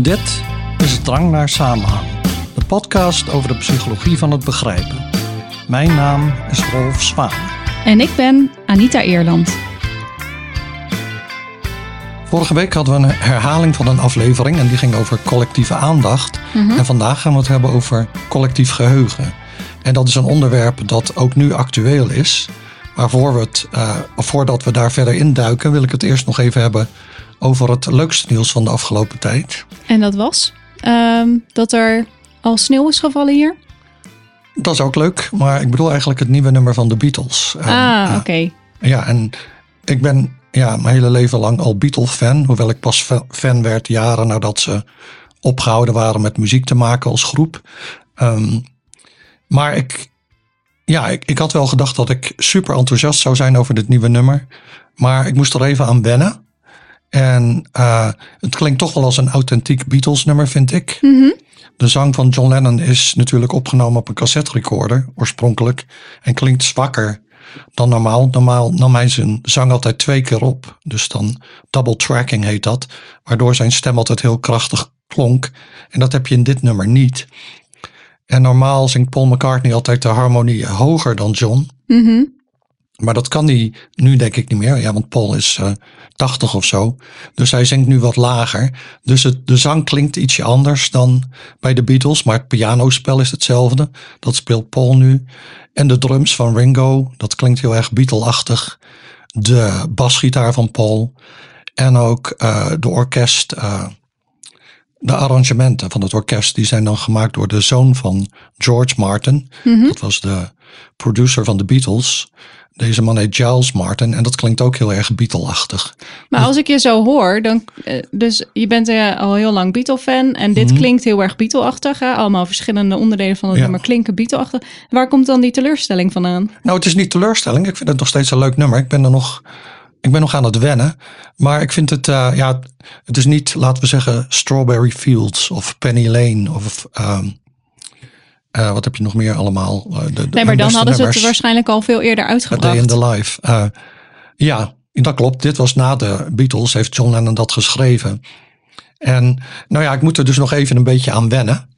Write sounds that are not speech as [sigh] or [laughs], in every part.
Dit is Drang naar Samenhang, de podcast over de psychologie van het begrijpen. Mijn naam is Rolf Zwaan. En ik ben Anita Eerland. Vorige week hadden we een herhaling van een aflevering en die ging over collectieve aandacht. Mhm. En vandaag gaan we het hebben over collectief geheugen. En dat is een onderwerp dat ook nu actueel is. Maar voor we het, eh, voordat we daar verder induiken, wil ik het eerst nog even hebben over het leukste nieuws van de afgelopen tijd. En dat was ehm, dat er al sneeuw is gevallen hier. Dat is ook leuk, maar ik bedoel eigenlijk het nieuwe nummer van de Beatles. En, ah, oké. Ja, en ik ben ja, mijn hele leven lang al Beatle-fan. Hoewel ik pas fa- fan werd jaren nadat ze opgehouden waren met muziek te maken als groep. Ehm, maar ik, ja, ik, ik had wel gedacht dat ik super enthousiast zou zijn over dit nieuwe nummer. Maar ik moest er even aan wennen. En eh, het klinkt toch wel als een authentiek Beatles-nummer, vind ik. Mhm. De zang van John Lennon is natuurlijk opgenomen op een cassette recorder, oorspronkelijk. En klinkt zwakker dan normaal. Normaal nam hij zijn zang altijd twee keer op. Dus dan double tracking heet dat. Waardoor zijn stem altijd heel krachtig klonk. En dat heb je in dit nummer niet. En normaal zingt Paul McCartney altijd de harmonie hoger dan John. Mhm. Maar dat kan hij nu denk ik niet meer. Ja, want Paul is eh 80 of zo. Dus hij zingt nu wat lager. Dus het, de zang klinkt ietsje anders dan bij de Beatles. Maar het pianospel is hetzelfde. Dat speelt Paul nu. En de drums van Ringo, dat klinkt heel erg Beatle-achtig. De basgitaar van Paul. En ook eh, de orkest... eh, de arrangementen van het orkest die zijn dan gemaakt door de zoon van George Martin. Mhm. Dat was de producer van de Beatles. Deze man heet Giles Martin en dat klinkt ook heel erg Beatle-achtig. Maar als ik je zo hoor, dan, eh, dus je bent eh, al heel lang Beatle-fan en dit Mhm. klinkt heel erg Beatle-achtig. Hè? Allemaal verschillende onderdelen van het Ja. nummer klinken Beatle-achtig. Waar komt dan die teleurstelling vandaan? Nou, het is niet teleurstelling. Ik vind het nog steeds een leuk nummer. Ik ben er nog, ik ben nog aan het wennen. Maar ik vind het, eh, ja, het is niet, laten we zeggen, Strawberry Fields of Penny Lane of ehm, eh, wat heb je nog meer allemaal? Eh, de, Nee, maar dan hadden ze het waarschijnlijk al veel eerder A Day in uitgebracht. the Life. Eh, ja, dat klopt. Dit was na de Beatles, heeft John Lennon dat geschreven. En nou ja, ik moet er dus nog even een beetje aan wennen.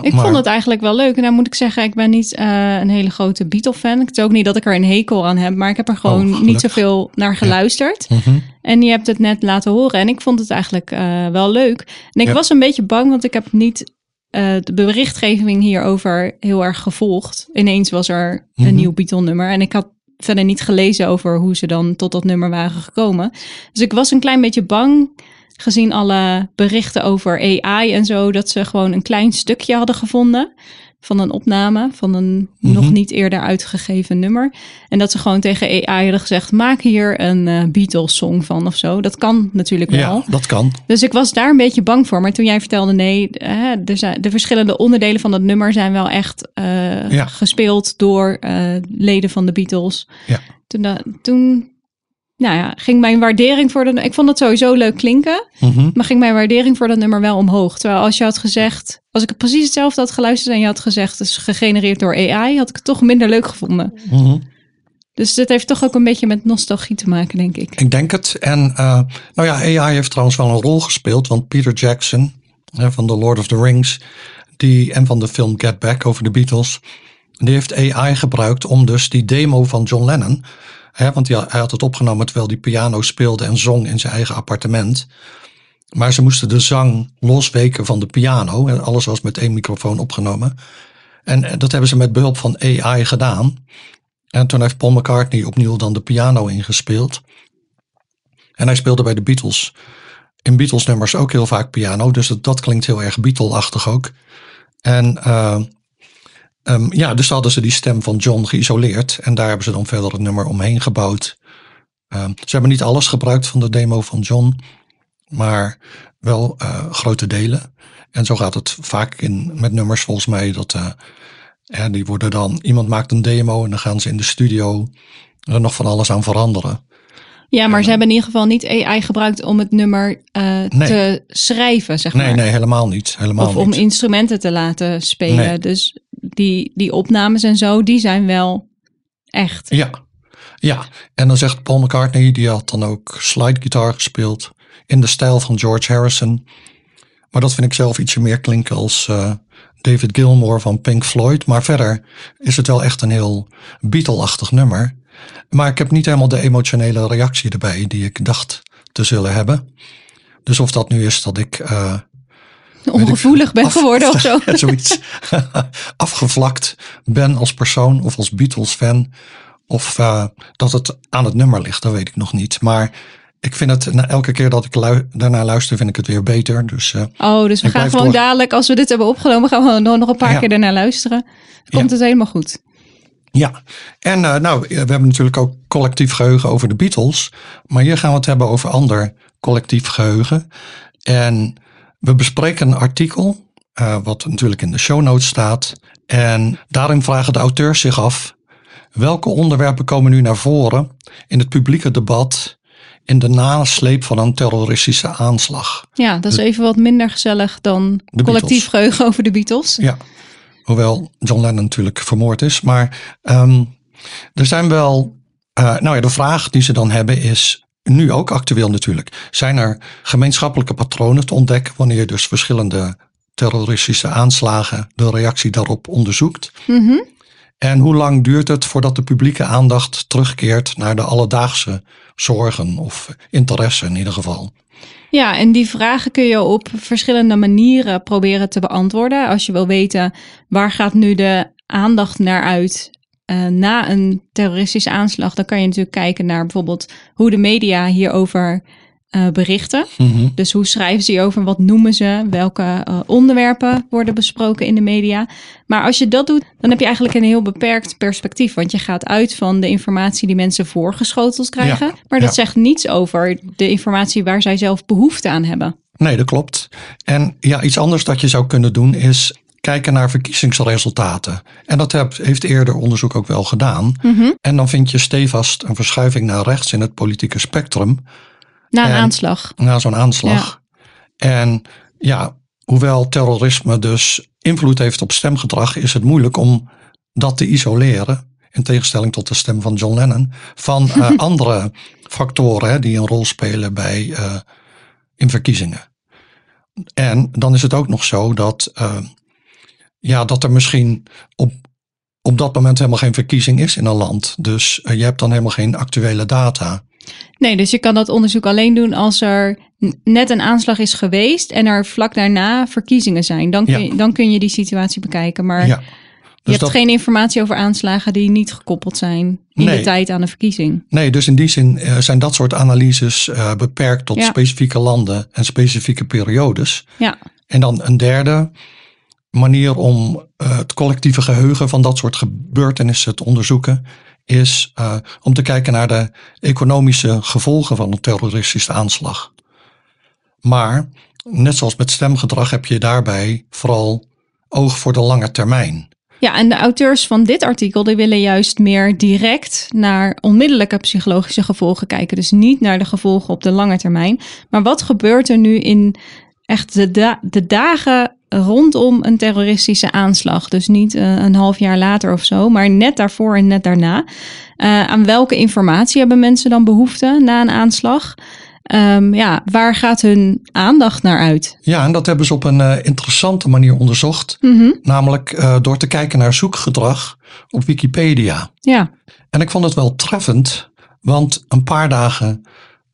Ik Maar- vond het eigenlijk wel leuk. En dan moet ik zeggen, ik ben niet een hele grote Beatle-fan. Het is ook niet dat ik er een hekel aan heb, maar ik heb er gewoon Oh, niet zoveel naar geluisterd. Mhm. En je hebt het net laten horen en ik vond het eigenlijk wel leuk. En ik Ja. was een beetje bang, want ik heb niet eh, de berichtgeving hierover heel erg gevolgd. Ineens was er een Mhm. nieuw Beatle-nummer en ik had verder niet gelezen over hoe ze dan tot dat nummer waren gekomen. Dus ik was een klein beetje bang, gezien alle berichten over AI en zo, dat ze gewoon een klein stukje hadden gevonden van een opname van een Mhm. nog niet eerder uitgegeven nummer. En dat ze gewoon tegen AI hadden gezegd: maak hier een eh, Beatles-song van of zo. Dat kan natuurlijk wel. Ja, dat kan. Dus ik was daar een beetje bang voor. Maar toen jij vertelde: nee, eh, er zijn, de verschillende onderdelen van dat nummer zijn wel echt eh, Ja. gespeeld door leden van de Beatles. Ja. Toen, toen nou ja, ging mijn waardering voor de. Ik vond het sowieso leuk klinken. Mhm. Maar ging mijn waardering voor dat nummer wel omhoog. Terwijl als je had gezegd, als ik het precies hetzelfde had geluisterd en je had gezegd het is gegenereerd door AI, had ik het toch minder leuk gevonden. Mhm. Dus dit heeft toch ook een beetje met nostalgie te maken, denk ik. Ik denk het. En eh, nou ja, AI heeft trouwens wel een rol gespeeld. Want Peter Jackson hè, van The Lord of the Rings die, en van de film Get Back over de Beatles. Die heeft AI gebruikt om dus die demo van John Lennon. Want hij had het opgenomen terwijl hij piano speelde en zong in zijn eigen appartement. Maar ze moesten de zang losweken van de piano. En alles was met één microfoon opgenomen. En eh, dat hebben ze met behulp van AI gedaan. En toen heeft Paul McCartney opnieuw dan de piano ingespeeld. En hij speelde bij de Beatles. In Beatles nummers ook heel vaak piano. Dus dat, dat klinkt heel erg Beatle-achtig ook. En eh, ehm, ja, dus hadden ze die stem van John geïsoleerd. En daar hebben ze dan verder het nummer omheen gebouwd. Ehm, ze hebben niet alles gebruikt van de demo van John. Maar wel eh, grote delen. En zo gaat het vaak in, met nummers volgens mij. Dat, eh, ja, die worden dan, iemand maakt een demo en dan gaan ze in de studio er nog van alles aan veranderen. Ja, maar ze hebben in ieder geval niet AI gebruikt om het nummer eh, Nee. te schrijven, zeg Nee, maar. nee, helemaal niet. Helemaal of om niet. instrumenten te laten spelen. Nee. Dus die, die opnames en zo, die zijn wel echt. Ja, ja. En dan zegt Paul McCartney, die had dan ook slide guitar gespeeld in de stijl van George Harrison. Maar dat vind ik zelf ietsje meer klinken als uh, David Gilmour van Pink Floyd. Maar verder is het wel echt een heel Beatle-achtig nummer. Maar ik heb niet helemaal de emotionele reactie erbij die ik dacht te zullen hebben. Dus of dat nu is dat ik. Uh, Ongevoelig ben geworden of zo. [laughs] zoiets. [laughs] afgevlakt ben als persoon of als Beatles-fan. Of uh, dat het aan het nummer ligt, dat weet ik nog niet. Maar ik vind het, na elke keer dat ik lu daarna luister, vind ik het weer beter. Dus, uh, oh, dus we gaan gewoon dadelijk, als we dit hebben opgenomen, gaan we nog een paar keer daarna luisteren. Komt het helemaal goed. Ja, en uh, nou, we hebben natuurlijk ook collectief geheugen over de Beatles. Maar hier gaan we het hebben over ander collectief geheugen. En we bespreken een artikel, uh, wat natuurlijk in de show notes staat. En daarin vragen de auteurs zich af, welke onderwerpen komen nu naar voren in het publieke debat in de nasleep van een terroristische aanslag? Ja, dat is even wat minder gezellig dan collectief geheugen over de Beatles. Ja, hoewel John Lennon natuurlijk vermoord is. Maar um, er zijn wel, uh, nou ja, de vraag die ze dan hebben is, nu ook actueel natuurlijk. Zijn er gemeenschappelijke patronen te ontdekken wanneer je dus verschillende terroristische aanslagen, de reactie daarop onderzoekt? Mm En hoe lang duurt het voordat de publieke aandacht terugkeert naar de alledaagse zorgen of interesse in ieder geval? Ja, en die vragen kun je op verschillende manieren proberen te beantwoorden. Als je wil weten waar gaat nu de aandacht naar uit uh, na een terroristische aanslag, dan kan je natuurlijk kijken naar bijvoorbeeld hoe de media hierover uh, berichten. Mhm. Dus hoe schrijven ze hierover, wat noemen ze, welke uh, onderwerpen worden besproken in de media. Maar als je dat doet, dan heb je eigenlijk een heel beperkt perspectief. Want je gaat uit van de informatie die mensen voorgeschoteld krijgen. Ja, maar dat ja. zegt niets over de informatie waar zij zelf behoefte aan hebben. Nee, dat klopt. En ja, iets anders dat je zou kunnen doen is kijken naar verkiezingsresultaten. En dat heb, heeft eerder onderzoek ook wel gedaan. Mhm. En dan vind je stevast een verschuiving naar rechts in het politieke spectrum. Na een En- aanslag. Na zo'n aanslag. En ja, hoewel terrorisme dus invloed heeft op stemgedrag, is het moeilijk om dat te isoleren. In tegenstelling tot de stem van John Lennon. Van eh, [laughs] andere factoren hè, die een rol spelen bij, eh, in verkiezingen. En dan is het ook nog zo dat, eh, ja, dat er misschien op, op dat moment helemaal geen verkiezing is in een land. Dus eh, je hebt dan helemaal geen actuele data. Nee, dus je kan dat onderzoek alleen doen als er net een aanslag is geweest en er vlak daarna verkiezingen zijn. Dan kun, Ja. je, dan kun je die situatie bekijken. Maar ja. je Dus hebt dat, geen informatie over aanslagen die niet gekoppeld zijn in Nee. de tijd aan de verkiezing. Nee, dus in die zin eh, zijn dat soort analyses eh, beperkt tot Ja. specifieke landen en specifieke periodes. Ja, En dan een derde manier om eh, het collectieve geheugen van dat soort gebeurtenissen te onderzoeken, is eh, om te kijken naar de economische gevolgen van een terroristische aanslag. Maar net zoals met stemgedrag heb je daarbij vooral oog voor de lange termijn. Ja, en de auteurs van dit artikel die willen juist meer direct naar onmiddellijke psychologische gevolgen kijken. Dus niet naar de gevolgen op de lange termijn. Maar wat gebeurt er nu in echt de, da- de dagen rondom een terroristische aanslag? Dus niet eh, een half jaar later of zo, maar net daarvoor en net daarna. Eh, aan welke informatie hebben mensen dan behoefte na een aanslag? Ehm, ja, waar gaat hun aandacht naar uit? Ja, en dat hebben ze op een eh, interessante manier onderzocht. Mhm, Namelijk door te kijken naar zoekgedrag op Wikipedia. Ja, En ik vond het wel treffend, want een paar dagen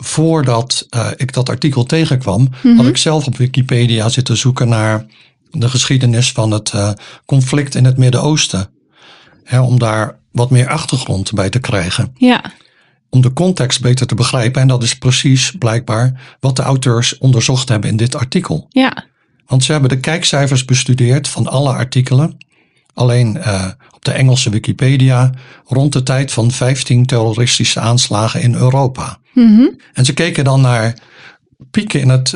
voordat eh, ik dat artikel tegenkwam, Mhm. had ik zelf op Wikipedia zitten zoeken naar de geschiedenis van het eh, conflict in het Midden-Oosten. Hè, om daar wat meer achtergrond bij te krijgen. ja, Om de context beter te begrijpen. En dat is precies blijkbaar wat de auteurs onderzocht hebben in dit artikel. ja. Want ze hebben de kijkcijfers bestudeerd van alle artikelen. Alleen eh, op de Engelse Wikipedia rond de tijd van 15 terroristische aanslagen in Europa. Mhm. En ze keken dan naar pieken in het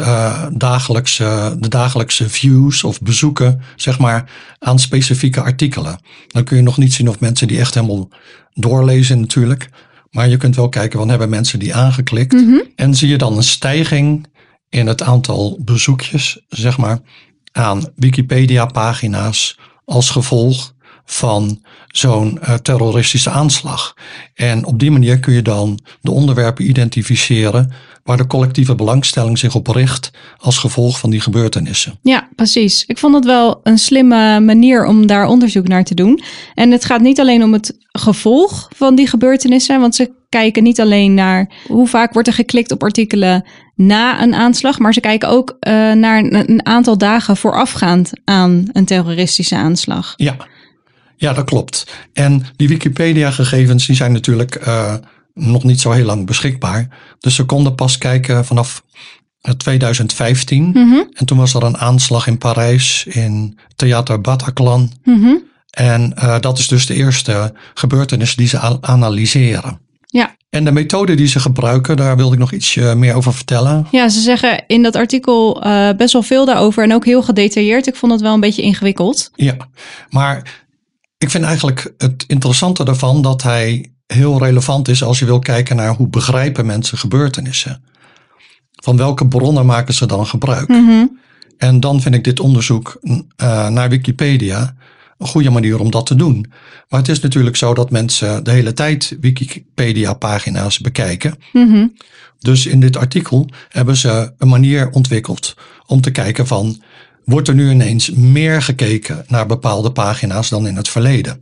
dagelijkse, de dagelijkse views of bezoeken, zeg maar, aan specifieke artikelen. Dan kun je nog niet zien of mensen die echt helemaal doorlezen natuurlijk. Maar je kunt wel kijken, van hebben mensen die aangeklikt? Mhm. En zie je dan een stijging in het aantal bezoekjes, zeg maar, aan Wikipedia-pagina's als gevolg van zo'n uh, terroristische aanslag. En op die manier kun je dan de onderwerpen identificeren waar de collectieve belangstelling zich op richt als gevolg van die gebeurtenissen. Ja, precies. Ik vond het wel een slimme manier om daar onderzoek naar te doen. En het gaat niet alleen om het gevolg van die gebeurtenissen, want ze kijken niet alleen naar hoe vaak wordt er geklikt op artikelen na een aanslag, maar ze kijken ook uh, naar een aantal dagen voorafgaand aan een terroristische aanslag. Ja. Ja, dat klopt. En die Wikipedia-gegevens die zijn natuurlijk uh, nog niet zo heel lang beschikbaar. Dus ze konden pas kijken vanaf 2015. Mm -hmm. En toen was er een aanslag in Parijs in Theater Bataclan. Mm -hmm. En uh, dat is dus de eerste gebeurtenis die ze analyseren. Ja. En de methode die ze gebruiken, daar wilde ik nog iets meer over vertellen. Ja, ze zeggen in dat artikel uh, best wel veel daarover en ook heel gedetailleerd. Ik vond het wel een beetje ingewikkeld. Ja, maar ik vind eigenlijk het interessante daarvan dat hij heel relevant is als je wil kijken naar hoe begrijpen mensen gebeurtenissen. Van welke bronnen maken ze dan gebruik? Mm -hmm. En dan vind ik dit onderzoek uh, naar Wikipedia goede manier om dat te doen. Maar het is natuurlijk zo dat mensen de hele tijd Wikipedia-pagina's bekijken. Mm -hmm. Dus in dit artikel hebben ze een manier ontwikkeld om te kijken van wordt er nu ineens meer gekeken naar bepaalde pagina's dan in het verleden.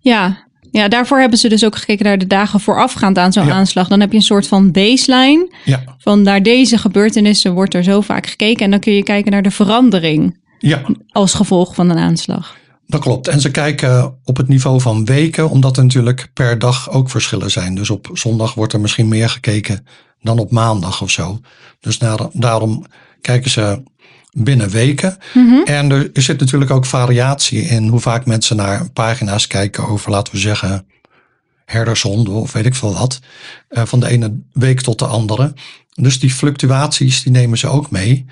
Ja, ja, daarvoor hebben ze dus ook gekeken naar de dagen voorafgaand aan zo'n ja. aanslag. Dan heb je een soort van baseline. Ja. Van naar deze gebeurtenissen wordt er zo vaak gekeken. En dan kun je kijken naar de verandering ja. als gevolg van een aanslag. Dat klopt. En ze kijken op het niveau van weken, omdat er natuurlijk per dag ook verschillen zijn. Dus op zondag wordt er misschien meer gekeken dan op maandag of zo. Dus daar, daarom kijken ze binnen weken. Mm -hmm. En er, er, zit natuurlijk ook variatie in hoe vaak mensen naar pagina's kijken over, laten we zeggen, herdershonden of weet ik veel wat. Uh, van de ene week tot de andere. Dus die fluctuaties die nemen ze ook mee.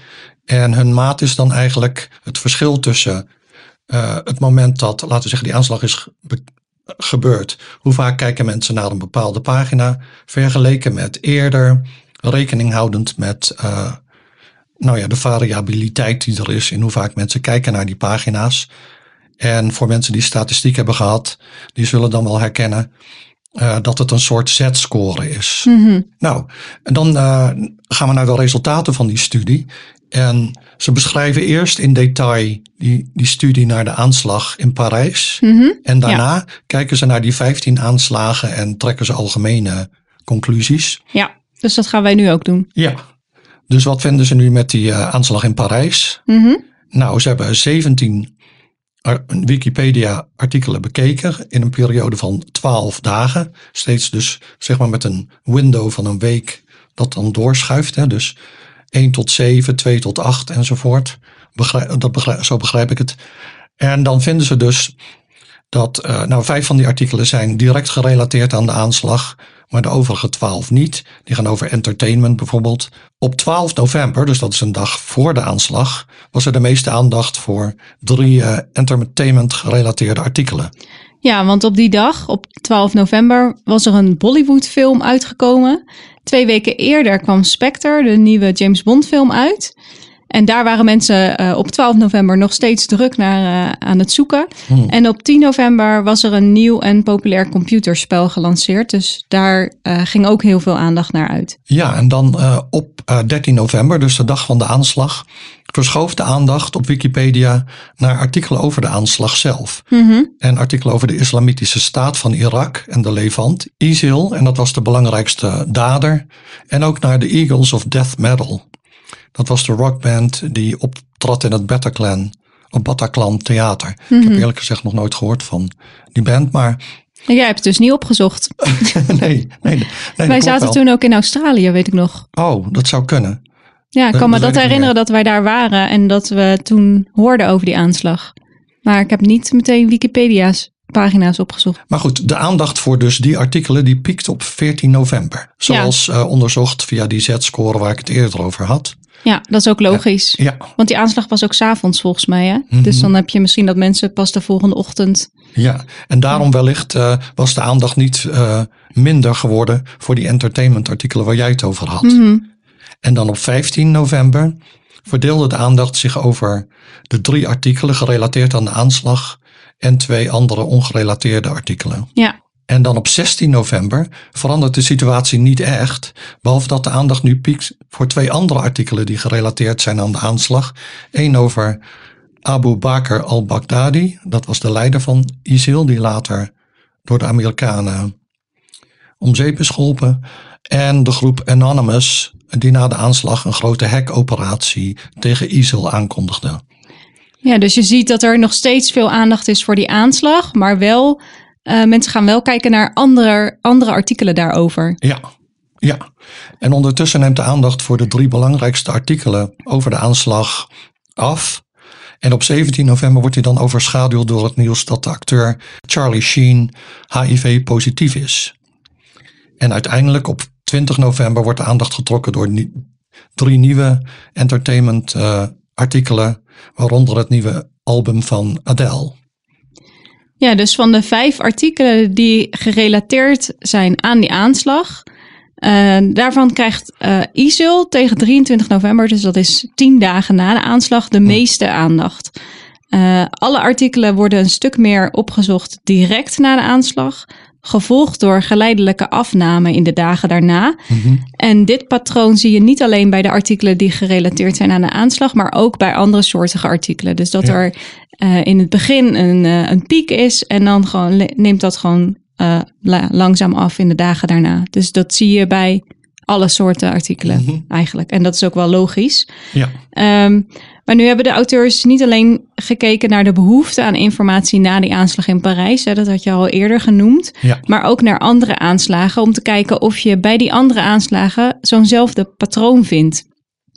En hun maat is dan eigenlijk het verschil tussen uh, het moment dat, laten we zeggen, die aanslag is gebeurd. Hoe vaak kijken mensen naar een bepaalde pagina vergeleken met eerder, rekening houdend met uh, nou ja, de variabiliteit die er is in hoe vaak mensen kijken naar die pagina's. En voor mensen die statistiek hebben gehad, die zullen dan wel herkennen uh, dat het een soort Z-score is. Mm -hmm. Nou, en dan uh, gaan we naar de resultaten van die studie. En ze beschrijven eerst in detail die, die studie naar de aanslag in Parijs. Mm -hmm. En daarna ja. kijken ze naar die 15 aanslagen en trekken ze algemene conclusies. Ja, dus dat gaan wij nu ook doen. Ja, dus wat vinden ze nu met die uh, aanslag in Parijs? Mm -hmm. Nou, ze hebben 17 Wikipedia-artikelen bekeken in een periode van 12 dagen. Steeds dus zeg maar met een window van een week dat dan doorschuift. Hè? Dus 1 tot 7, 2 tot 8 enzovoort. Begrijp, dat begrijp, zo begrijp ik het. En dan vinden ze dus dat, uh, nou, vijf van die artikelen zijn direct gerelateerd aan de aanslag, maar de overige twaalf niet. Die gaan over entertainment bijvoorbeeld. Op 12 november, dus dat is een dag voor de aanslag, was er de meeste aandacht voor drie uh, entertainment gerelateerde artikelen. Ja, want op die dag, op 12 november, was er een Bollywood-film uitgekomen. Twee weken eerder kwam Spectre, de nieuwe James Bond-film, uit. En daar waren mensen uh, op 12 november nog steeds druk naar uh, aan het zoeken. Hmm. En op 10 november was er een nieuw en populair computerspel gelanceerd. Dus daar uh, ging ook heel veel aandacht naar uit. Ja, en dan op 13 november, dus de dag van de aanslag, verschoof de aandacht op Wikipedia naar artikelen over de aanslag zelf. -hmm. En artikelen over de islamitische staat van Irak en de Levant, ISIL, en dat was de belangrijkste dader. En ook naar de Eagles of Death Metal. Dat was de rockband die optrad in het Bataclan, op Bataclan Theater. Mm -hmm. Ik heb eerlijk gezegd nog nooit gehoord van die band, maar... Jij hebt het dus niet opgezocht. [laughs] nee, nee, nee. Wij zaten wel. toen ook in Australië, weet ik nog. Oh, dat zou kunnen. Ja, ik kan dat me dat herinneren dat wij daar waren en dat we toen hoorden over die aanslag. Maar ik heb niet meteen Wikipedia's pagina's opgezocht. Maar goed, de aandacht voor dus die artikelen die piekt op 14 november. Zoals ja. uh, onderzocht via die Z-score waar ik het eerder over had. Ja, dat is ook logisch. Ja. Want die aanslag was ook s'avonds volgens mij. Hè? Mm -hmm. Dus dan heb je misschien dat mensen pas de volgende ochtend. Ja, en daarom wellicht uh, was de aandacht niet uh, minder geworden voor die entertainment artikelen waar jij het over had. Mm -hmm. En dan op 15 november verdeelde de aandacht zich over de drie artikelen gerelateerd aan de aanslag en twee andere ongerelateerde artikelen. Ja. En dan op 16 november verandert de situatie niet echt, behalve dat de aandacht nu piekt voor twee andere artikelen die gerelateerd zijn aan de aanslag. Eén over Abu Bakr al-Baghdadi, dat was de leider van ISIL, die later door de Amerikanen om zeep is geholpen. En de groep Anonymous, die na de aanslag een grote hackoperatie tegen ISIL aankondigde. Ja, dus je ziet dat er nog steeds veel aandacht is voor die aanslag, maar wel, uh, mensen gaan wel kijken naar andere, andere artikelen daarover. Ja, ja. En ondertussen neemt de aandacht voor de drie belangrijkste artikelen over de aanslag af. En op 17 november wordt hij dan overschaduwd door het nieuws dat de acteur Charlie Sheen HIV positief is. En uiteindelijk op 20 november wordt de aandacht getrokken door drie nieuwe entertainment uh, artikelen, waaronder het nieuwe album van Adele. Ja, dus van de vijf artikelen die gerelateerd zijn aan die aanslag, uh, daarvan krijgt uh, ISIL tegen 23 november, dus dat is tien dagen na de aanslag, de meeste aandacht. Uh, alle artikelen worden een stuk meer opgezocht direct na de aanslag gevolgd door geleidelijke afname in de dagen daarna. Mhm. En dit patroon zie je niet alleen bij de artikelen die gerelateerd zijn aan de aanslag, maar ook bij andere soortige artikelen. Dus dat er uh, in het begin een, uh, een piek is en dan gewoon neemt dat gewoon uh, langzaam af in de dagen daarna. Dus dat zie je bij alle soorten artikelen mm -hmm. eigenlijk. En dat is ook wel logisch. Ja. Um, maar nu hebben de auteurs niet alleen gekeken naar de behoefte aan informatie na die aanslag in Parijs, hè, dat had je al eerder genoemd, ja. maar ook naar andere aanslagen om te kijken of je bij die andere aanslagen zo'nzelfde patroon vindt.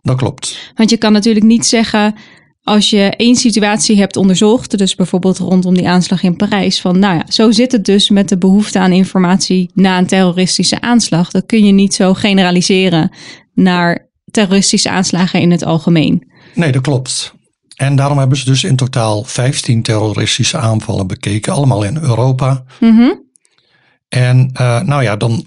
Dat klopt. Want je kan natuurlijk niet zeggen, als je één situatie hebt onderzocht, dus bijvoorbeeld rondom die aanslag in Parijs, van nou ja, zo zit het dus met de behoefte aan informatie na een terroristische aanslag. Dat kun je niet zo generaliseren naar terroristische aanslagen in het algemeen. Nee, dat klopt. En daarom hebben ze dus in totaal 15 terroristische aanvallen bekeken, allemaal in Europa. Mm -hmm. En uh, nou ja, dan,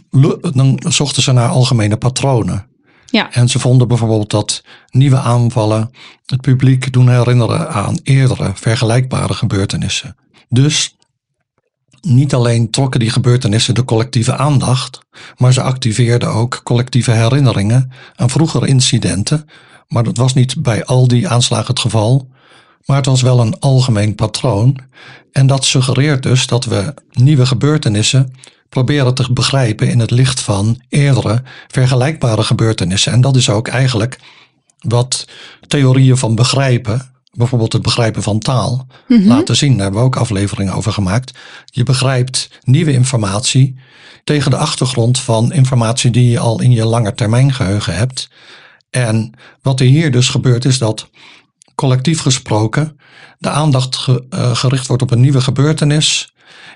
dan zochten ze naar algemene patronen. Ja. En ze vonden bijvoorbeeld dat nieuwe aanvallen het publiek doen herinneren aan eerdere vergelijkbare gebeurtenissen. Dus niet alleen trokken die gebeurtenissen de collectieve aandacht, maar ze activeerden ook collectieve herinneringen aan vroegere incidenten. Maar dat was niet bij al die aanslagen het geval, maar het was wel een algemeen patroon. En dat suggereert dus dat we nieuwe gebeurtenissen proberen te begrijpen in het licht van eerdere vergelijkbare gebeurtenissen. En dat is ook eigenlijk wat theorieën van begrijpen, bijvoorbeeld het begrijpen van taal, mm -hmm. laten zien. Daar hebben we ook afleveringen over gemaakt. Je begrijpt nieuwe informatie tegen de achtergrond van informatie die je al in je langetermijngeheugen hebt. En wat er hier dus gebeurt is dat collectief gesproken de aandacht ge, uh, gericht wordt op een nieuwe gebeurtenis.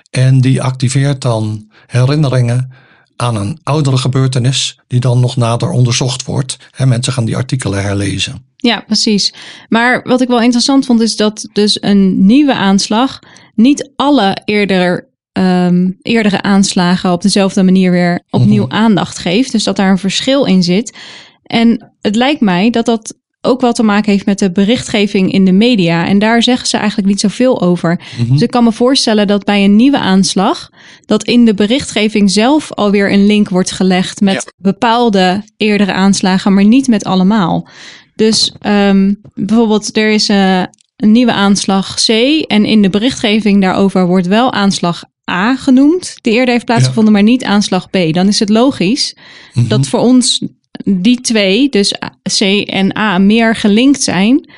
En die activeert dan herinneringen aan een oudere gebeurtenis, die dan nog nader onderzocht wordt. En mensen gaan die artikelen herlezen. Ja, precies. Maar wat ik wel interessant vond, is dat dus een nieuwe aanslag niet alle eerder, um, eerdere aanslagen op dezelfde manier weer opnieuw mm -hmm. aandacht geeft. Dus dat daar een verschil in zit. En het lijkt mij dat dat ook wel te maken heeft met de berichtgeving in de media. En daar zeggen ze eigenlijk niet zoveel over. Mm -hmm. Dus ik kan me voorstellen dat bij een nieuwe aanslag, dat in de berichtgeving zelf alweer een link wordt gelegd met ja. bepaalde eerdere aanslagen, maar niet met allemaal. Dus um, bijvoorbeeld, er is uh, een nieuwe aanslag C. En in de berichtgeving daarover wordt wel aanslag A genoemd, die eerder heeft plaatsgevonden, ja. maar niet aanslag B. Dan is het logisch mm -hmm. dat voor ons die twee, dus C en A, meer gelinkt zijn.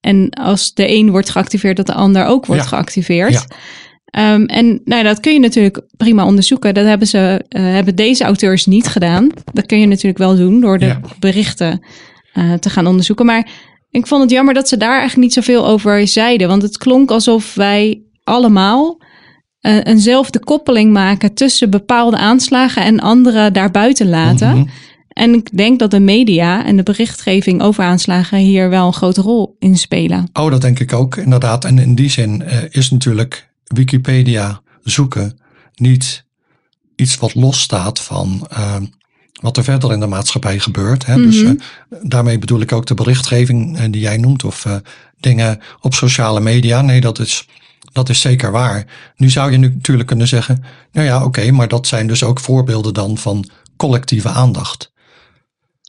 En als de een wordt geactiveerd, dat de ander ook wordt ja. geactiveerd. Ja. Um, en nou, dat kun je natuurlijk prima onderzoeken. Dat hebben, ze, uh, hebben deze auteurs niet gedaan. Dat kun je natuurlijk wel doen door de ja. berichten uh, te gaan onderzoeken. Maar ik vond het jammer dat ze daar eigenlijk niet zoveel over zeiden. Want het klonk alsof wij allemaal uh, eenzelfde koppeling maken tussen bepaalde aanslagen en andere daarbuiten laten. Mm -hmm. En ik denk dat de media en de berichtgeving over aanslagen hier wel een grote rol in spelen. Oh, dat denk ik ook, inderdaad. En in die zin uh, is natuurlijk Wikipedia zoeken niet iets wat losstaat van uh, wat er verder in de maatschappij gebeurt. Hè? Mm -hmm. Dus uh, daarmee bedoel ik ook de berichtgeving die jij noemt of dingen op sociale media. Nee, dat is Dat is zeker waar. Nu zou je nu natuurlijk kunnen zeggen, nou ja, oké, maar dat zijn dus ook voorbeelden dan van collectieve aandacht.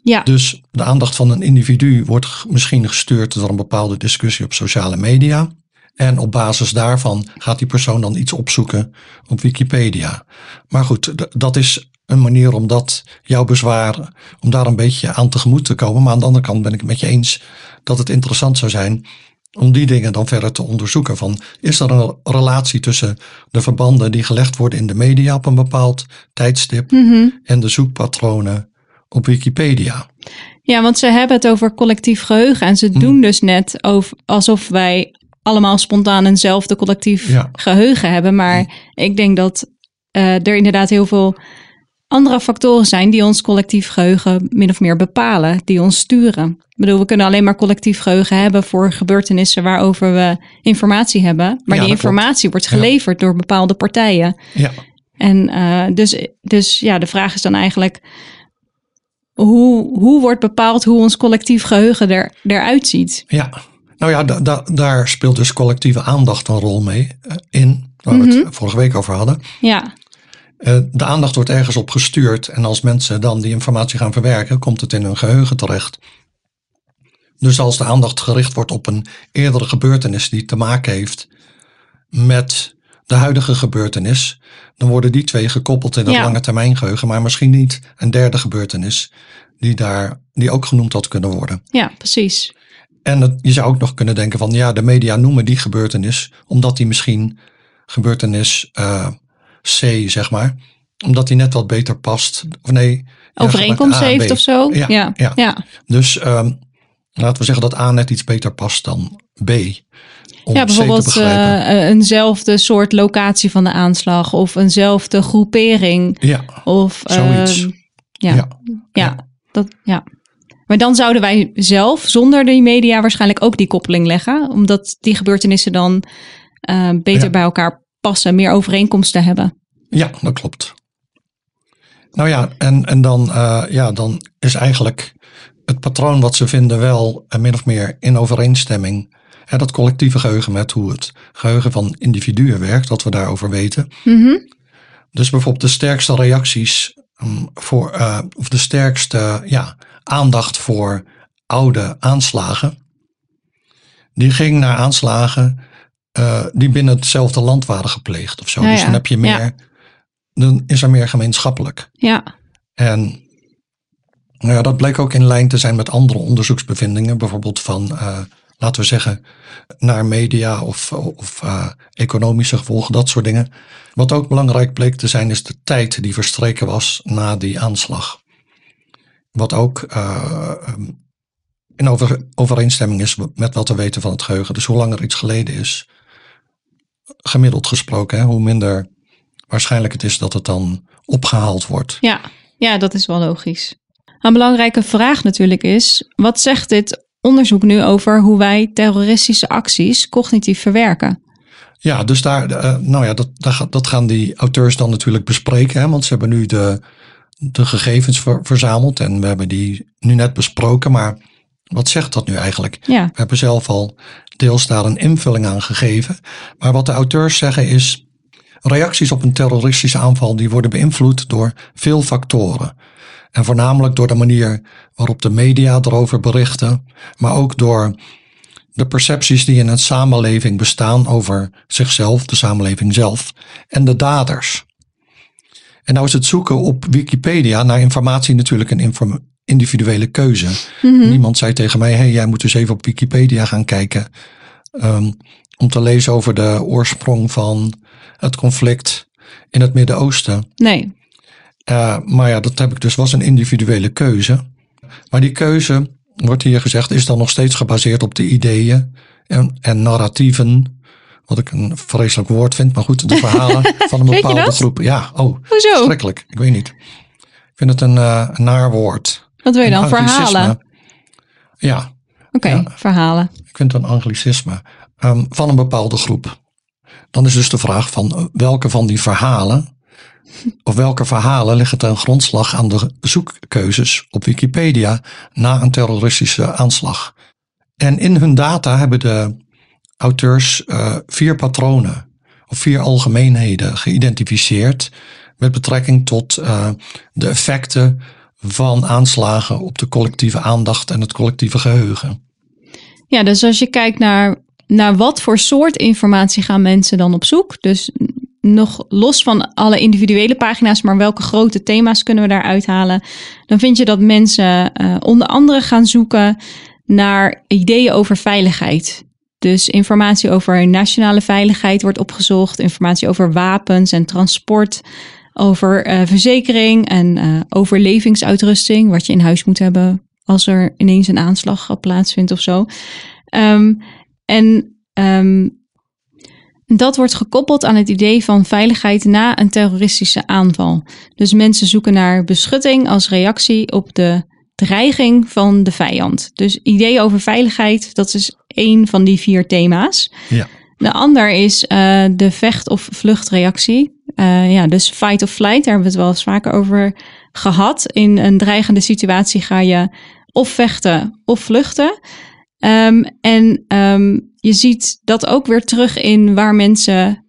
Ja, Dus de aandacht van een individu wordt misschien gestuurd door een bepaalde discussie op sociale media. En op basis daarvan gaat die persoon dan iets opzoeken op Wikipedia. Maar goed, dat is een manier om dat, jouw bezwaar, om daar een beetje aan tegemoet te komen. Maar aan de andere kant ben ik het met je eens dat het interessant zou zijn om die dingen dan verder te onderzoeken. Van, is er een relatie tussen de verbanden die gelegd worden in de media op een bepaald tijdstip Mhm. en de zoekpatronen op Wikipedia? ja, want ze hebben het over collectief geheugen. En ze Mhm. doen dus net over, alsof wij allemaal spontaan eenzelfde collectief Ja. geheugen hebben. Maar ik denk dat eh, er inderdaad heel veel andere factoren zijn die ons collectief geheugen min of meer bepalen, die ons sturen. Ik bedoel, we kunnen alleen maar collectief geheugen hebben voor gebeurtenissen waarover we informatie hebben. Maar Ja, die klopt. informatie wordt Ja. geleverd door bepaalde partijen. Ja, En eh, dus, dus ja, de vraag is dan eigenlijk: hoe, hoe wordt bepaald hoe ons collectief geheugen er, eruit ziet? ja. Nou ja, da- da- daar speelt dus collectieve aandacht een rol mee eh, in, waar we het vorige week over hadden. Ja, Eh, de aandacht wordt ergens op gestuurd en als mensen dan die informatie gaan verwerken, komt het in hun geheugen terecht. Dus als de aandacht gericht wordt op een eerdere gebeurtenis die te maken heeft met de huidige gebeurtenis, dan worden die twee gekoppeld in het Ja. lange termijn geheugen, maar misschien niet een derde gebeurtenis die, daar, die ook genoemd had kunnen worden. ja, precies. En het- je zou ook nog kunnen denken van ja, de media noemen die gebeurtenis omdat die misschien gebeurtenis eh, C, zeg maar, omdat die net wat beter past. Of nee, Overeenkomst heeft of zo. Ja, ja, ja. ja. Dus ehm, laten we zeggen dat A net iets beter past dan B. Om Ja, bijvoorbeeld begrijpen. eh, eenzelfde soort locatie van de aanslag of eenzelfde groepering ja, of Zoiets. ehm, ja, ja, Ja. dat ja. Maar dan zouden wij zelf zonder die media waarschijnlijk ook die koppeling leggen, omdat die gebeurtenissen dan eh, beter Ja. bij elkaar passen, meer overeenkomsten hebben. ja, dat klopt. Nou ja, en, en dan, eh, ja, dan is eigenlijk het patroon wat ze vinden wel eh, min of meer in overeenstemming. Hè, dat collectieve geheugen met hoe het geheugen van individuen werkt, dat we daarover weten. Mhm. Dus bijvoorbeeld de sterkste reacties mm, voor, eh, of de sterkste ja, aandacht voor oude aanslagen, die ging naar aanslagen eh, die binnen hetzelfde land waren gepleegd of zo. Ja, dus dan heb je meer, Ja. dan is er meer gemeenschappelijk. Ja, En nou ja, dat bleek ook in lijn te zijn met andere onderzoeksbevindingen, bijvoorbeeld van, eh, laten we zeggen, naar media of, of eh, economische gevolgen, dat soort dingen. Wat ook belangrijk bleek te zijn, is de tijd die verstreken was na die aanslag. Wat ook eh, ehm, in over, overeenstemming is met wat we weten van het geheugen. Dus hoe langer iets geleden is, gemiddeld gesproken, hè, hoe minder waarschijnlijk het is dat het dan opgehaald wordt. ja, ja, dat is wel logisch. Een belangrijke vraag natuurlijk is: wat zegt dit onderzoek nu over hoe wij terroristische acties cognitief verwerken? Ja, dus daar, eh, nou ja, dat, dat gaan die auteurs dan natuurlijk bespreken. Hè, want ze hebben nu de, de gegevens ver- verzameld en we hebben die nu net besproken. Maar wat zegt dat nu eigenlijk? Ja, We hebben zelf al deels daar een invulling aan gegeven. Maar wat de auteurs zeggen is, reacties op een terroristische aanval die worden beïnvloed door veel factoren. En voornamelijk door de manier waarop de media erover berichten, maar ook door de percepties die in een samenleving bestaan over zichzelf, de samenleving zelf, en de daders. En nou is het zoeken op Wikipedia naar informatie natuurlijk een inform- individuele keuze. Niemand zei tegen mij, hey, jij moet dus even op Wikipedia gaan kijken ehm, om te lezen over de oorsprong van het conflict in het Midden-Oosten. nee. Uh, maar ja, dat heb ik dus was een individuele keuze. Maar die keuze, wordt hier gezegd, is dan nog steeds gebaseerd op de ideeën en, en narratieven. Wat ik een vreselijk woord vind, maar goed, de verhalen [laughs] van een bepaalde groep. Ja, oh, Hoezo? verschrikkelijk. Ik weet niet. Ik vind het een, uh, een naar woord. Wat wil je dan? Verhalen? Oké, Ja, Ja. verhalen. ik vind het een anglicisme. Um, van een bepaalde groep. Dan is dus de vraag van uh, welke van die verhalen of welke verhalen liggen ten grondslag aan de zoekkeuzes op Wikipedia na een terroristische aanslag. En in hun data hebben de auteurs uh, vier patronen of vier algemeenheden geïdentificeerd met betrekking tot uh, de effecten van aanslagen op de collectieve aandacht en het collectieve geheugen. Ja, dus als je kijkt naar, naar wat voor soort informatie gaan mensen dan op zoek. Dus nog los van alle individuele pagina's, maar welke grote thema's kunnen we daar uithalen? Dan vind je dat mensen uh, onder andere gaan zoeken naar ideeën over veiligheid. Dus informatie over nationale veiligheid wordt opgezocht, informatie over wapens en transport, over uh, verzekering en uh, overlevingsuitrusting, wat je in huis moet hebben als er ineens een aanslag plaatsvindt of zo. Um, en um, dat wordt gekoppeld aan het idee van veiligheid na een terroristische aanval. Dus mensen zoeken naar beschutting als reactie op de dreiging van de vijand. Dus ideeën over veiligheid, dat is één van die vier thema's. Ja. De ander is uh, de vecht- of vluchtreactie. Uh, ja, dus fight of flight, daar hebben we het wel eens vaker over gehad. In een dreigende situatie ga je of vechten of vluchten. Um, en um, je ziet dat ook weer terug in waar mensen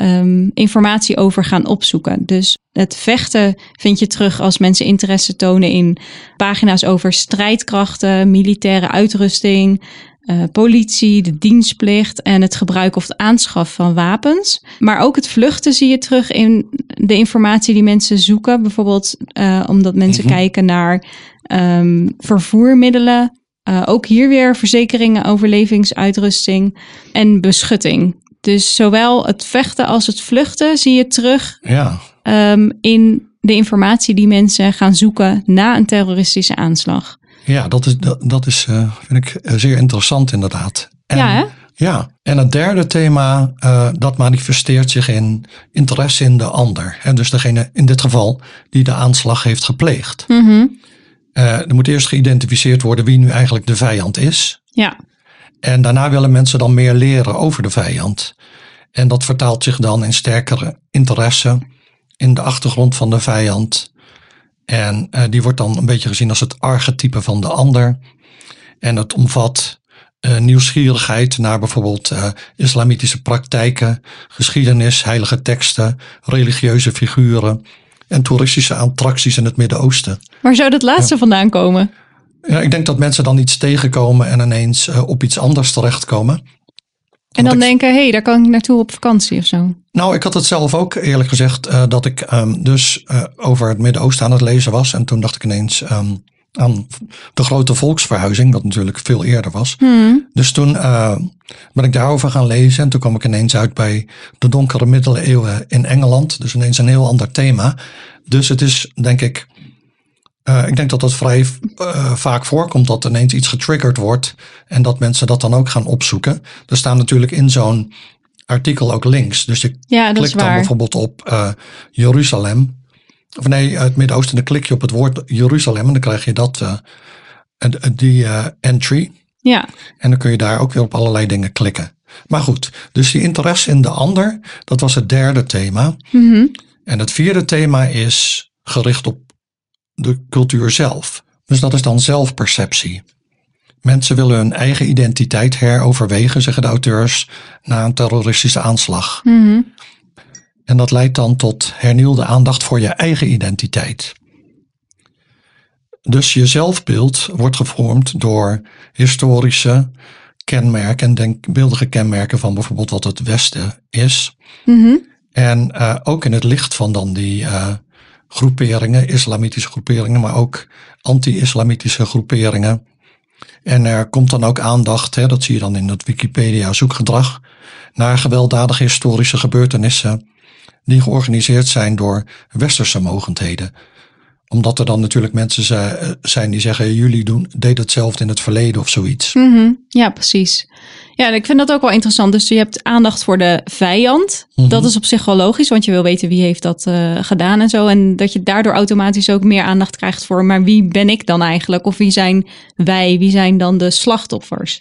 um, informatie over gaan opzoeken. Dus het vechten vind je terug als mensen interesse tonen in pagina's over strijdkrachten, militaire uitrusting, uh, politie, de dienstplicht en het gebruik of het aanschaf van wapens. Maar ook het vluchten zie je terug in de informatie die mensen zoeken. Bijvoorbeeld uh, omdat mensen mm-hmm. kijken naar um, vervoermiddelen. Uh, ook hier weer verzekeringen, overlevingsuitrusting en beschutting. Dus zowel het vechten als het vluchten zie je terug ja. um, in de informatie die mensen gaan zoeken na een terroristische aanslag. Ja, dat is, dat, dat is uh, vind ik zeer interessant inderdaad. En, ja, hè? Ja, en het derde thema, uh, dat manifesteert zich in interesse in de ander. Hè? Dus degene in dit geval die de aanslag heeft gepleegd. Mm -hmm. Uh, er moet eerst geïdentificeerd worden wie nu eigenlijk de vijand is. Ja. En daarna willen mensen dan meer leren over de vijand. En dat vertaalt zich dan in sterkere interesse in de achtergrond van de vijand. En uh, die wordt dan een beetje gezien als het archetype van de ander. En het omvat uh, nieuwsgierigheid naar bijvoorbeeld uh, islamitische praktijken, geschiedenis, heilige teksten, religieuze figuren en toeristische attracties in het Midden-Oosten. Waar zou dat laatste ja. vandaan komen? Ja, ik denk dat mensen dan iets tegenkomen en ineens uh, op iets anders terechtkomen. En dan ik, denken, hé, hey, daar kan ik naartoe op vakantie of zo. Nou, ik had het zelf ook eerlijk gezegd, uh, dat ik um, dus uh, over het Midden-Oosten aan het lezen was. En toen dacht ik ineens um, aan de grote volksverhuizing, wat natuurlijk veel eerder was. Hmm. Dus toen uh, ben ik daarover gaan lezen en toen kwam ik ineens uit bij de donkere middeleeuwen in Engeland. Dus ineens een heel ander thema. Dus het is, denk ik, uh, ik denk dat dat vrij uh, vaak voorkomt dat ineens iets getriggerd wordt en dat mensen dat dan ook gaan opzoeken. Er staan natuurlijk in zo'n artikel ook links. Dus je ja, klikt dan bijvoorbeeld op Jeruzalem. Of nee, het Midden-Oosten, dan klik je op het woord Jeruzalem en dan krijg je dat, die entry. Ja. En dan kun je daar ook weer op allerlei dingen klikken. Maar goed, dus die interesse in de ander, dat was het derde thema. Mm -hmm. En het vierde thema is gericht op de cultuur zelf. Dus dat is dan zelfperceptie. Mensen willen hun eigen identiteit heroverwegen, zeggen de auteurs, na een terroristische aanslag. Mm -hmm. En dat leidt dan tot hernieuwde aandacht voor je eigen identiteit. Dus je zelfbeeld wordt gevormd door historische kenmerken en denkbeeldige kenmerken van bijvoorbeeld wat het Westen is. Mm -hmm. En uh, ook in het licht van dan die uh, groeperingen, islamitische groeperingen, maar ook anti-islamitische groeperingen. En er komt dan ook aandacht, hè, dat zie je dan in het Wikipedia zoekgedrag, naar gewelddadige historische gebeurtenissen die georganiseerd zijn door westerse mogendheden. Omdat er dan natuurlijk mensen zijn die zeggen, jullie doen, deden hetzelfde in het verleden of zoiets. Mm -hmm. Ja, precies. Ja, ik vind dat ook wel interessant. Dus je hebt aandacht voor de vijand. Mhm. Dat is op zich wel logisch, want je wil weten wie heeft dat uh, gedaan en zo. En dat je daardoor automatisch ook meer aandacht krijgt voor, maar wie ben ik dan eigenlijk? Of wie zijn wij? Wie zijn dan de slachtoffers?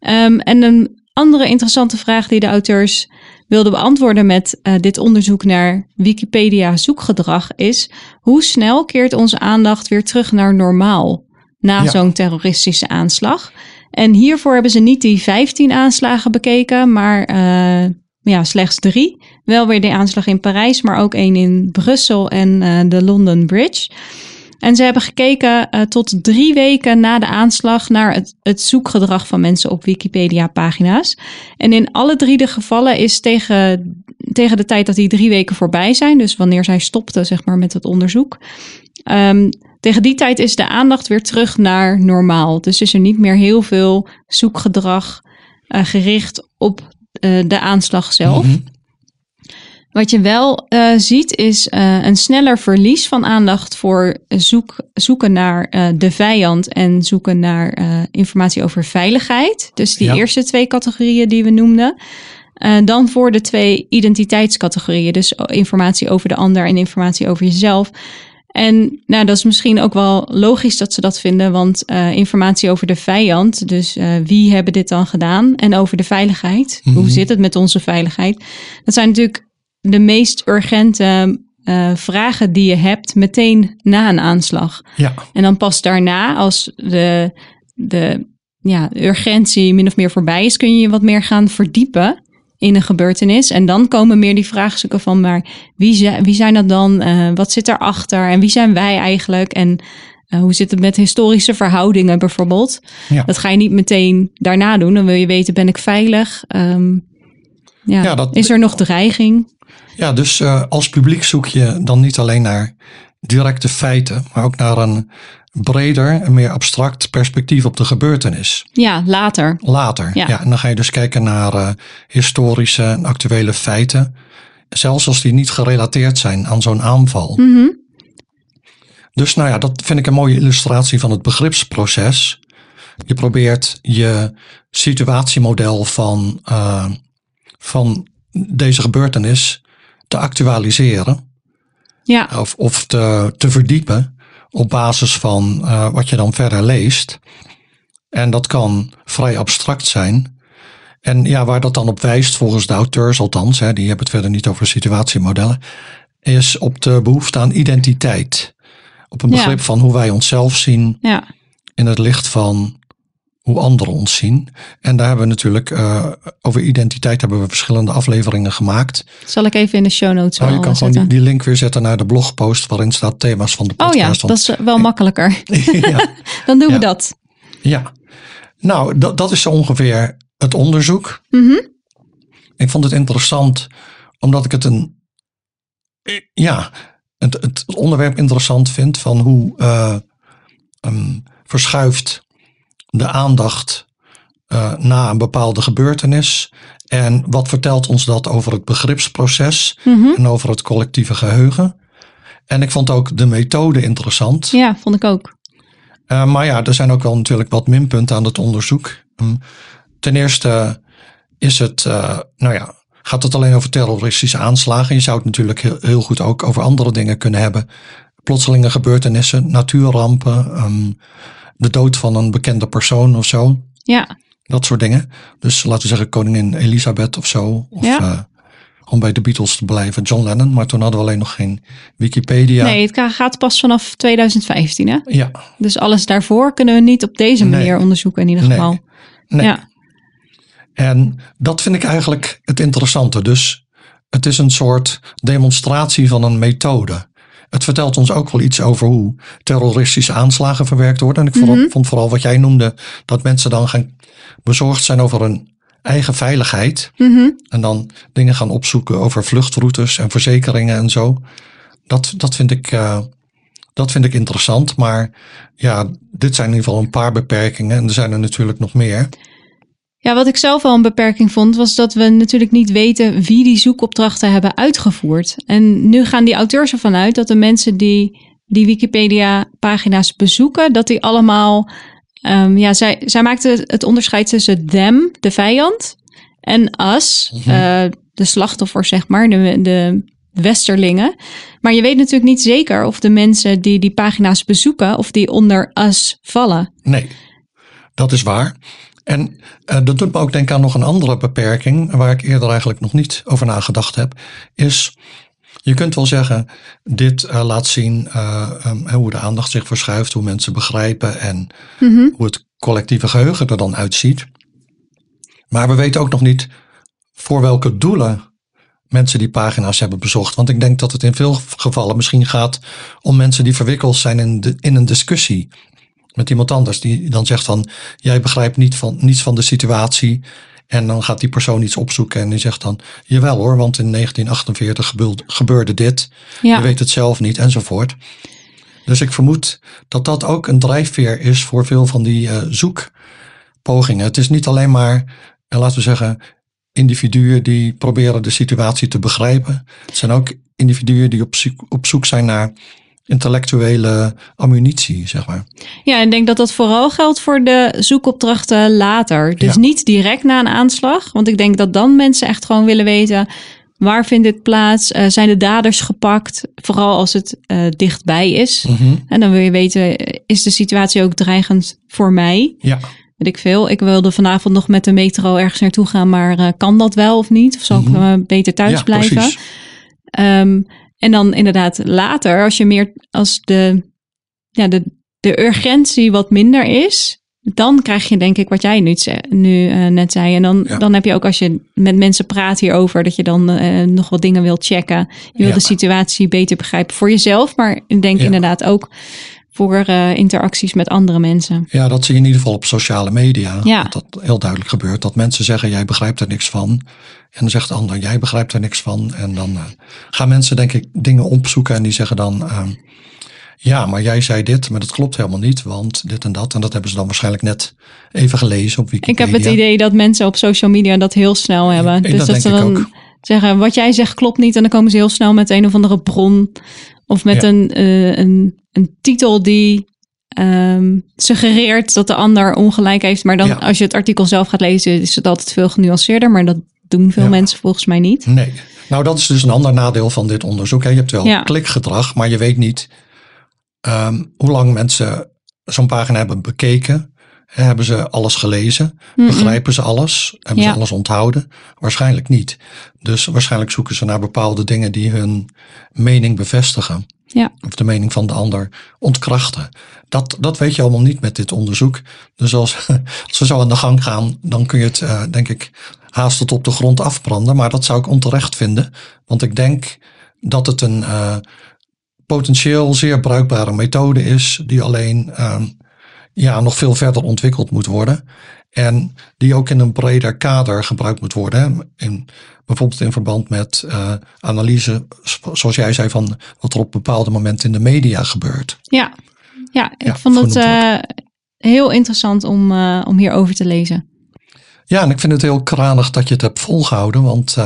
Um, en een andere interessante vraag die de auteurs wilden beantwoorden met uh, dit onderzoek naar Wikipedia zoekgedrag is: hoe snel keert onze aandacht weer terug naar normaal na Ja. zo'n terroristische aanslag? En hiervoor hebben ze niet die 15 aanslagen bekeken, maar eh, ja, slechts drie. Wel weer de aanslag in Parijs, maar ook één in Brussel en eh, de London Bridge. En ze hebben gekeken uh, tot drie weken na de aanslag naar het, het zoekgedrag van mensen op Wikipedia-pagina's. En in alle drie de gevallen is tegen, tegen de tijd dat die drie weken voorbij zijn, dus wanneer zij stopten zeg maar, met het onderzoek, um, tegen die tijd is de aandacht weer terug naar normaal. Dus is er niet meer heel veel zoekgedrag uh, gericht op uh, de aanslag zelf. -hmm. Wat je wel uh, ziet is uh, een sneller verlies van aandacht voor zoek, zoeken naar uh, de vijand en zoeken naar informatie over veiligheid. Dus die ja. eerste twee categorieën die we noemden. dan voor de twee identiteitscategorieën. Dus informatie over de ander en informatie over jezelf. En nou, dat is misschien ook wel logisch dat ze dat vinden, want uh, informatie over de vijand, dus uh, wie hebben dit dan gedaan, en over de veiligheid, mm -hmm. hoe zit het met onze veiligheid, dat zijn natuurlijk de meest urgente uh, vragen die je hebt meteen na een aanslag. Ja. En dan pas daarna, als de, de ja, urgentie min of meer voorbij is, kun je je wat meer gaan verdiepen in een gebeurtenis. En dan komen meer die vraagstukken van, maar wie, zijn, wie zijn dat dan? Uh, wat zit erachter? En wie zijn wij eigenlijk? En uh, hoe zit het met historische verhoudingen bijvoorbeeld? Ja. Dat ga je niet meteen daarna doen. Dan wil je weten, ben ik veilig? Um, ja, Ja, dat- is er nog dreiging? Ja, dus eh, als publiek zoek je dan niet alleen naar directe feiten, maar ook naar een breder en meer abstract perspectief op de gebeurtenis. Ja, later. Later. Ja. en dan ga je dus kijken naar eh, historische en actuele feiten. Zelfs als die niet gerelateerd zijn aan zo'n aanval. Mhm. Dus nou ja, dat vind ik een mooie illustratie van het begripsproces. Je probeert je situatiemodel van, eh, van deze gebeurtenis te actualiseren. Ja, Of, of te, te verdiepen op basis van eh, wat je dan verder leest. En dat kan vrij abstract zijn. En ja, waar dat dan op wijst, volgens de auteurs althans, hè, die hebben het verder niet over situatiemodellen, is op de behoefte aan identiteit. Op een Ja. begrip van hoe wij onszelf zien ja. in het licht van hoe anderen ons zien. En daar hebben we natuurlijk eh, over identiteit hebben we verschillende afleveringen gemaakt. Zal ik even in de show notes Nou, je kan gewoon die, die link weer zetten naar de blogpost waarin staat thema's van de Oh ja, podcast. dat is wel makkelijker. [laughs] [laughs] ja, Dan doen Ja. we dat. ja. Nou, dat, dat is zo ongeveer het onderzoek. Mhm. Ik vond het interessant omdat ik het een. Ja, het, het onderwerp interessant vind van hoe eh, ehm, verschuift de aandacht eh, na een bepaalde gebeurtenis. En wat vertelt ons dat over het begripsproces Mhm. en over het collectieve geheugen? En ik vond ook de methode interessant. Ja, vond ik ook. Uh, maar ja, er zijn ook wel natuurlijk wat minpunten aan het onderzoek. Um, ten eerste is het, uh, nou ja, gaat het alleen over terroristische aanslagen. Je zou het natuurlijk heel, heel goed ook over andere dingen kunnen hebben. Plotselinge gebeurtenissen, natuurrampen, um, de dood van een bekende persoon of zo. Ja, Dat soort dingen. Dus laten we zeggen koningin Elisabeth of zo. Of Ja. uh, om bij de Beatles te blijven, John Lennon. Maar toen hadden we alleen nog geen Wikipedia. nee, het ga- gaat pas vanaf 2015 hè? Ja, Dus alles daarvoor kunnen we niet op deze Nee. manier onderzoeken in ieder Nee. geval. nee. Ja, En dat vind ik eigenlijk het interessante. Dus het is een soort demonstratie van een methode. Het vertelt ons ook wel iets over hoe terroristische aanslagen verwerkt worden. En ik vond, Mhm. vond vooral wat jij noemde, dat mensen dan gaan bezorgd zijn over hun eigen veiligheid. Mhm. En dan dingen gaan opzoeken over vluchtroutes en verzekeringen en zo. Dat, dat, vind ik, eh, dat vind ik interessant. Maar ja, dit zijn in ieder geval een paar beperkingen. En er zijn er natuurlijk nog meer. Ja, wat ik zelf wel een beperking vond, was dat we natuurlijk niet weten wie die zoekopdrachten hebben uitgevoerd. En nu gaan die auteurs ervan uit dat de mensen die die Wikipedia-pagina's bezoeken, dat die allemaal. ehm, ja, zij, zij maakten het onderscheid tussen them, de vijand, en us, Mhm. eh, de slachtoffers, zeg maar, de, de westerlingen. Maar je weet natuurlijk niet zeker of de mensen die die pagina's bezoeken, of die onder us vallen. Nee, dat is waar. En eh, dat doet me ook denken aan nog een andere beperking, waar ik eerder eigenlijk nog niet over nagedacht heb, is je kunt wel zeggen, dit eh, laat zien eh, um, hoe de aandacht zich verschuift, hoe mensen begrijpen en Mhm. hoe het collectieve geheugen er dan uitziet. Maar we weten ook nog niet voor welke doelen mensen die pagina's hebben bezocht. Want ik denk dat het in veel gevallen misschien gaat om mensen die verwikkeld zijn in, de, in een discussie met iemand anders. Die dan zegt van, jij begrijpt niet van, niets van de situatie. En dan gaat die persoon iets opzoeken en die zegt dan, jawel hoor, want in 1948 gebeurde dit. Ja. Je weet het zelf niet enzovoort. Dus ik vermoed dat dat ook een drijfveer is voor veel van die uh, zoekpogingen. Het is niet alleen maar, uh, laten we zeggen, individuen die proberen de situatie te begrijpen. Het zijn ook individuen die op zoek zijn naar intellectuele ammunitie, zeg maar. Ja, ik denk dat dat vooral geldt voor de zoekopdrachten later. Dus Ja. niet direct na een aanslag. Want ik denk dat dan mensen echt gewoon willen weten... waar vindt dit plaats? Eh, zijn de daders gepakt? Vooral als het eh, dichtbij is. Mhm. En dan wil je weten, is de situatie ook dreigend voor mij? Ja, Weet ik veel. Ik wilde vanavond nog met de metro ergens naartoe gaan... maar eh, kan dat wel of niet? Of zal ik Mhm. beter thuis ja blijven? precies. Ehm, en dan inderdaad later, als je meer als de, ja, de, de urgentie wat minder is, dan krijg je denk ik wat jij nu, nu eh, net zei. En dan, Ja. dan heb je ook als je met mensen praat hierover, dat je dan eh, nog wat dingen wilt checken. Je wil Ja. de situatie beter begrijpen voor jezelf, maar ik denk Ja. inderdaad ook voor eh, interacties met andere mensen. Ja, dat zie je in ieder geval op sociale media. Ja. Dat dat heel duidelijk gebeurt. Dat mensen zeggen, jij begrijpt er niks van. En dan zegt de ander, jij begrijpt er niks van. En dan eh, gaan mensen denk ik dingen opzoeken. En die zeggen dan, ehm, ja, maar jij zei dit, maar dat klopt helemaal niet. Want dit en dat. En dat hebben ze dan waarschijnlijk net even gelezen op Ik Wikipedia. heb het idee dat mensen op social media dat heel snel hebben. Ja, dus dat ze ik dan ook. zeggen, wat jij zegt klopt niet. En dan komen ze heel snel met een of andere bron. Of met Ja. een, eh, een, een titel die ehm, suggereert dat de ander ongelijk heeft. Maar dan Ja. als je het artikel zelf gaat lezen, is het altijd veel genuanceerder. Maar dat doen veel Ja. mensen volgens mij niet. Nee. Nou, dat is dus een ander nadeel van dit onderzoek. hè. Je hebt wel Ja. klikgedrag, maar je weet niet ehm, hoe lang mensen zo'n pagina hebben bekeken. Hebben ze alles gelezen? Mm-mm. Begrijpen ze alles? Hebben Ja. ze alles onthouden? Waarschijnlijk niet. Dus waarschijnlijk zoeken ze naar bepaalde dingen die hun mening bevestigen. Ja. Of de mening van de ander ontkrachten. Dat, dat weet je allemaal niet met dit onderzoek. Dus als, [laughs] als we zo aan de gang gaan, dan kun je het, eh, denk ik, haast tot op de grond afbranden. Maar dat zou ik onterecht vinden. Want ik denk dat het een eh, potentieel zeer bruikbare methode is, die alleen ehm, ja, nog veel verder ontwikkeld moet worden. En die ook in een breder kader gebruikt moet worden. In, bijvoorbeeld in verband met eh, analyse, zoals jij zei, van wat er op bepaalde momenten in de media gebeurt. Ja, ja ik Ja, vond het eh, heel interessant om, eh, om hierover te lezen. Ja, en ik vind het heel kranig dat je het hebt volgehouden, want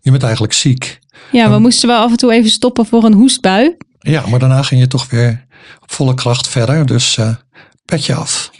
je bent eigenlijk ziek. Ja, we moesten wel af en toe even stoppen voor een hoestbui. Ja, maar daarna ging je toch weer op volle kracht verder, dus eh petje af.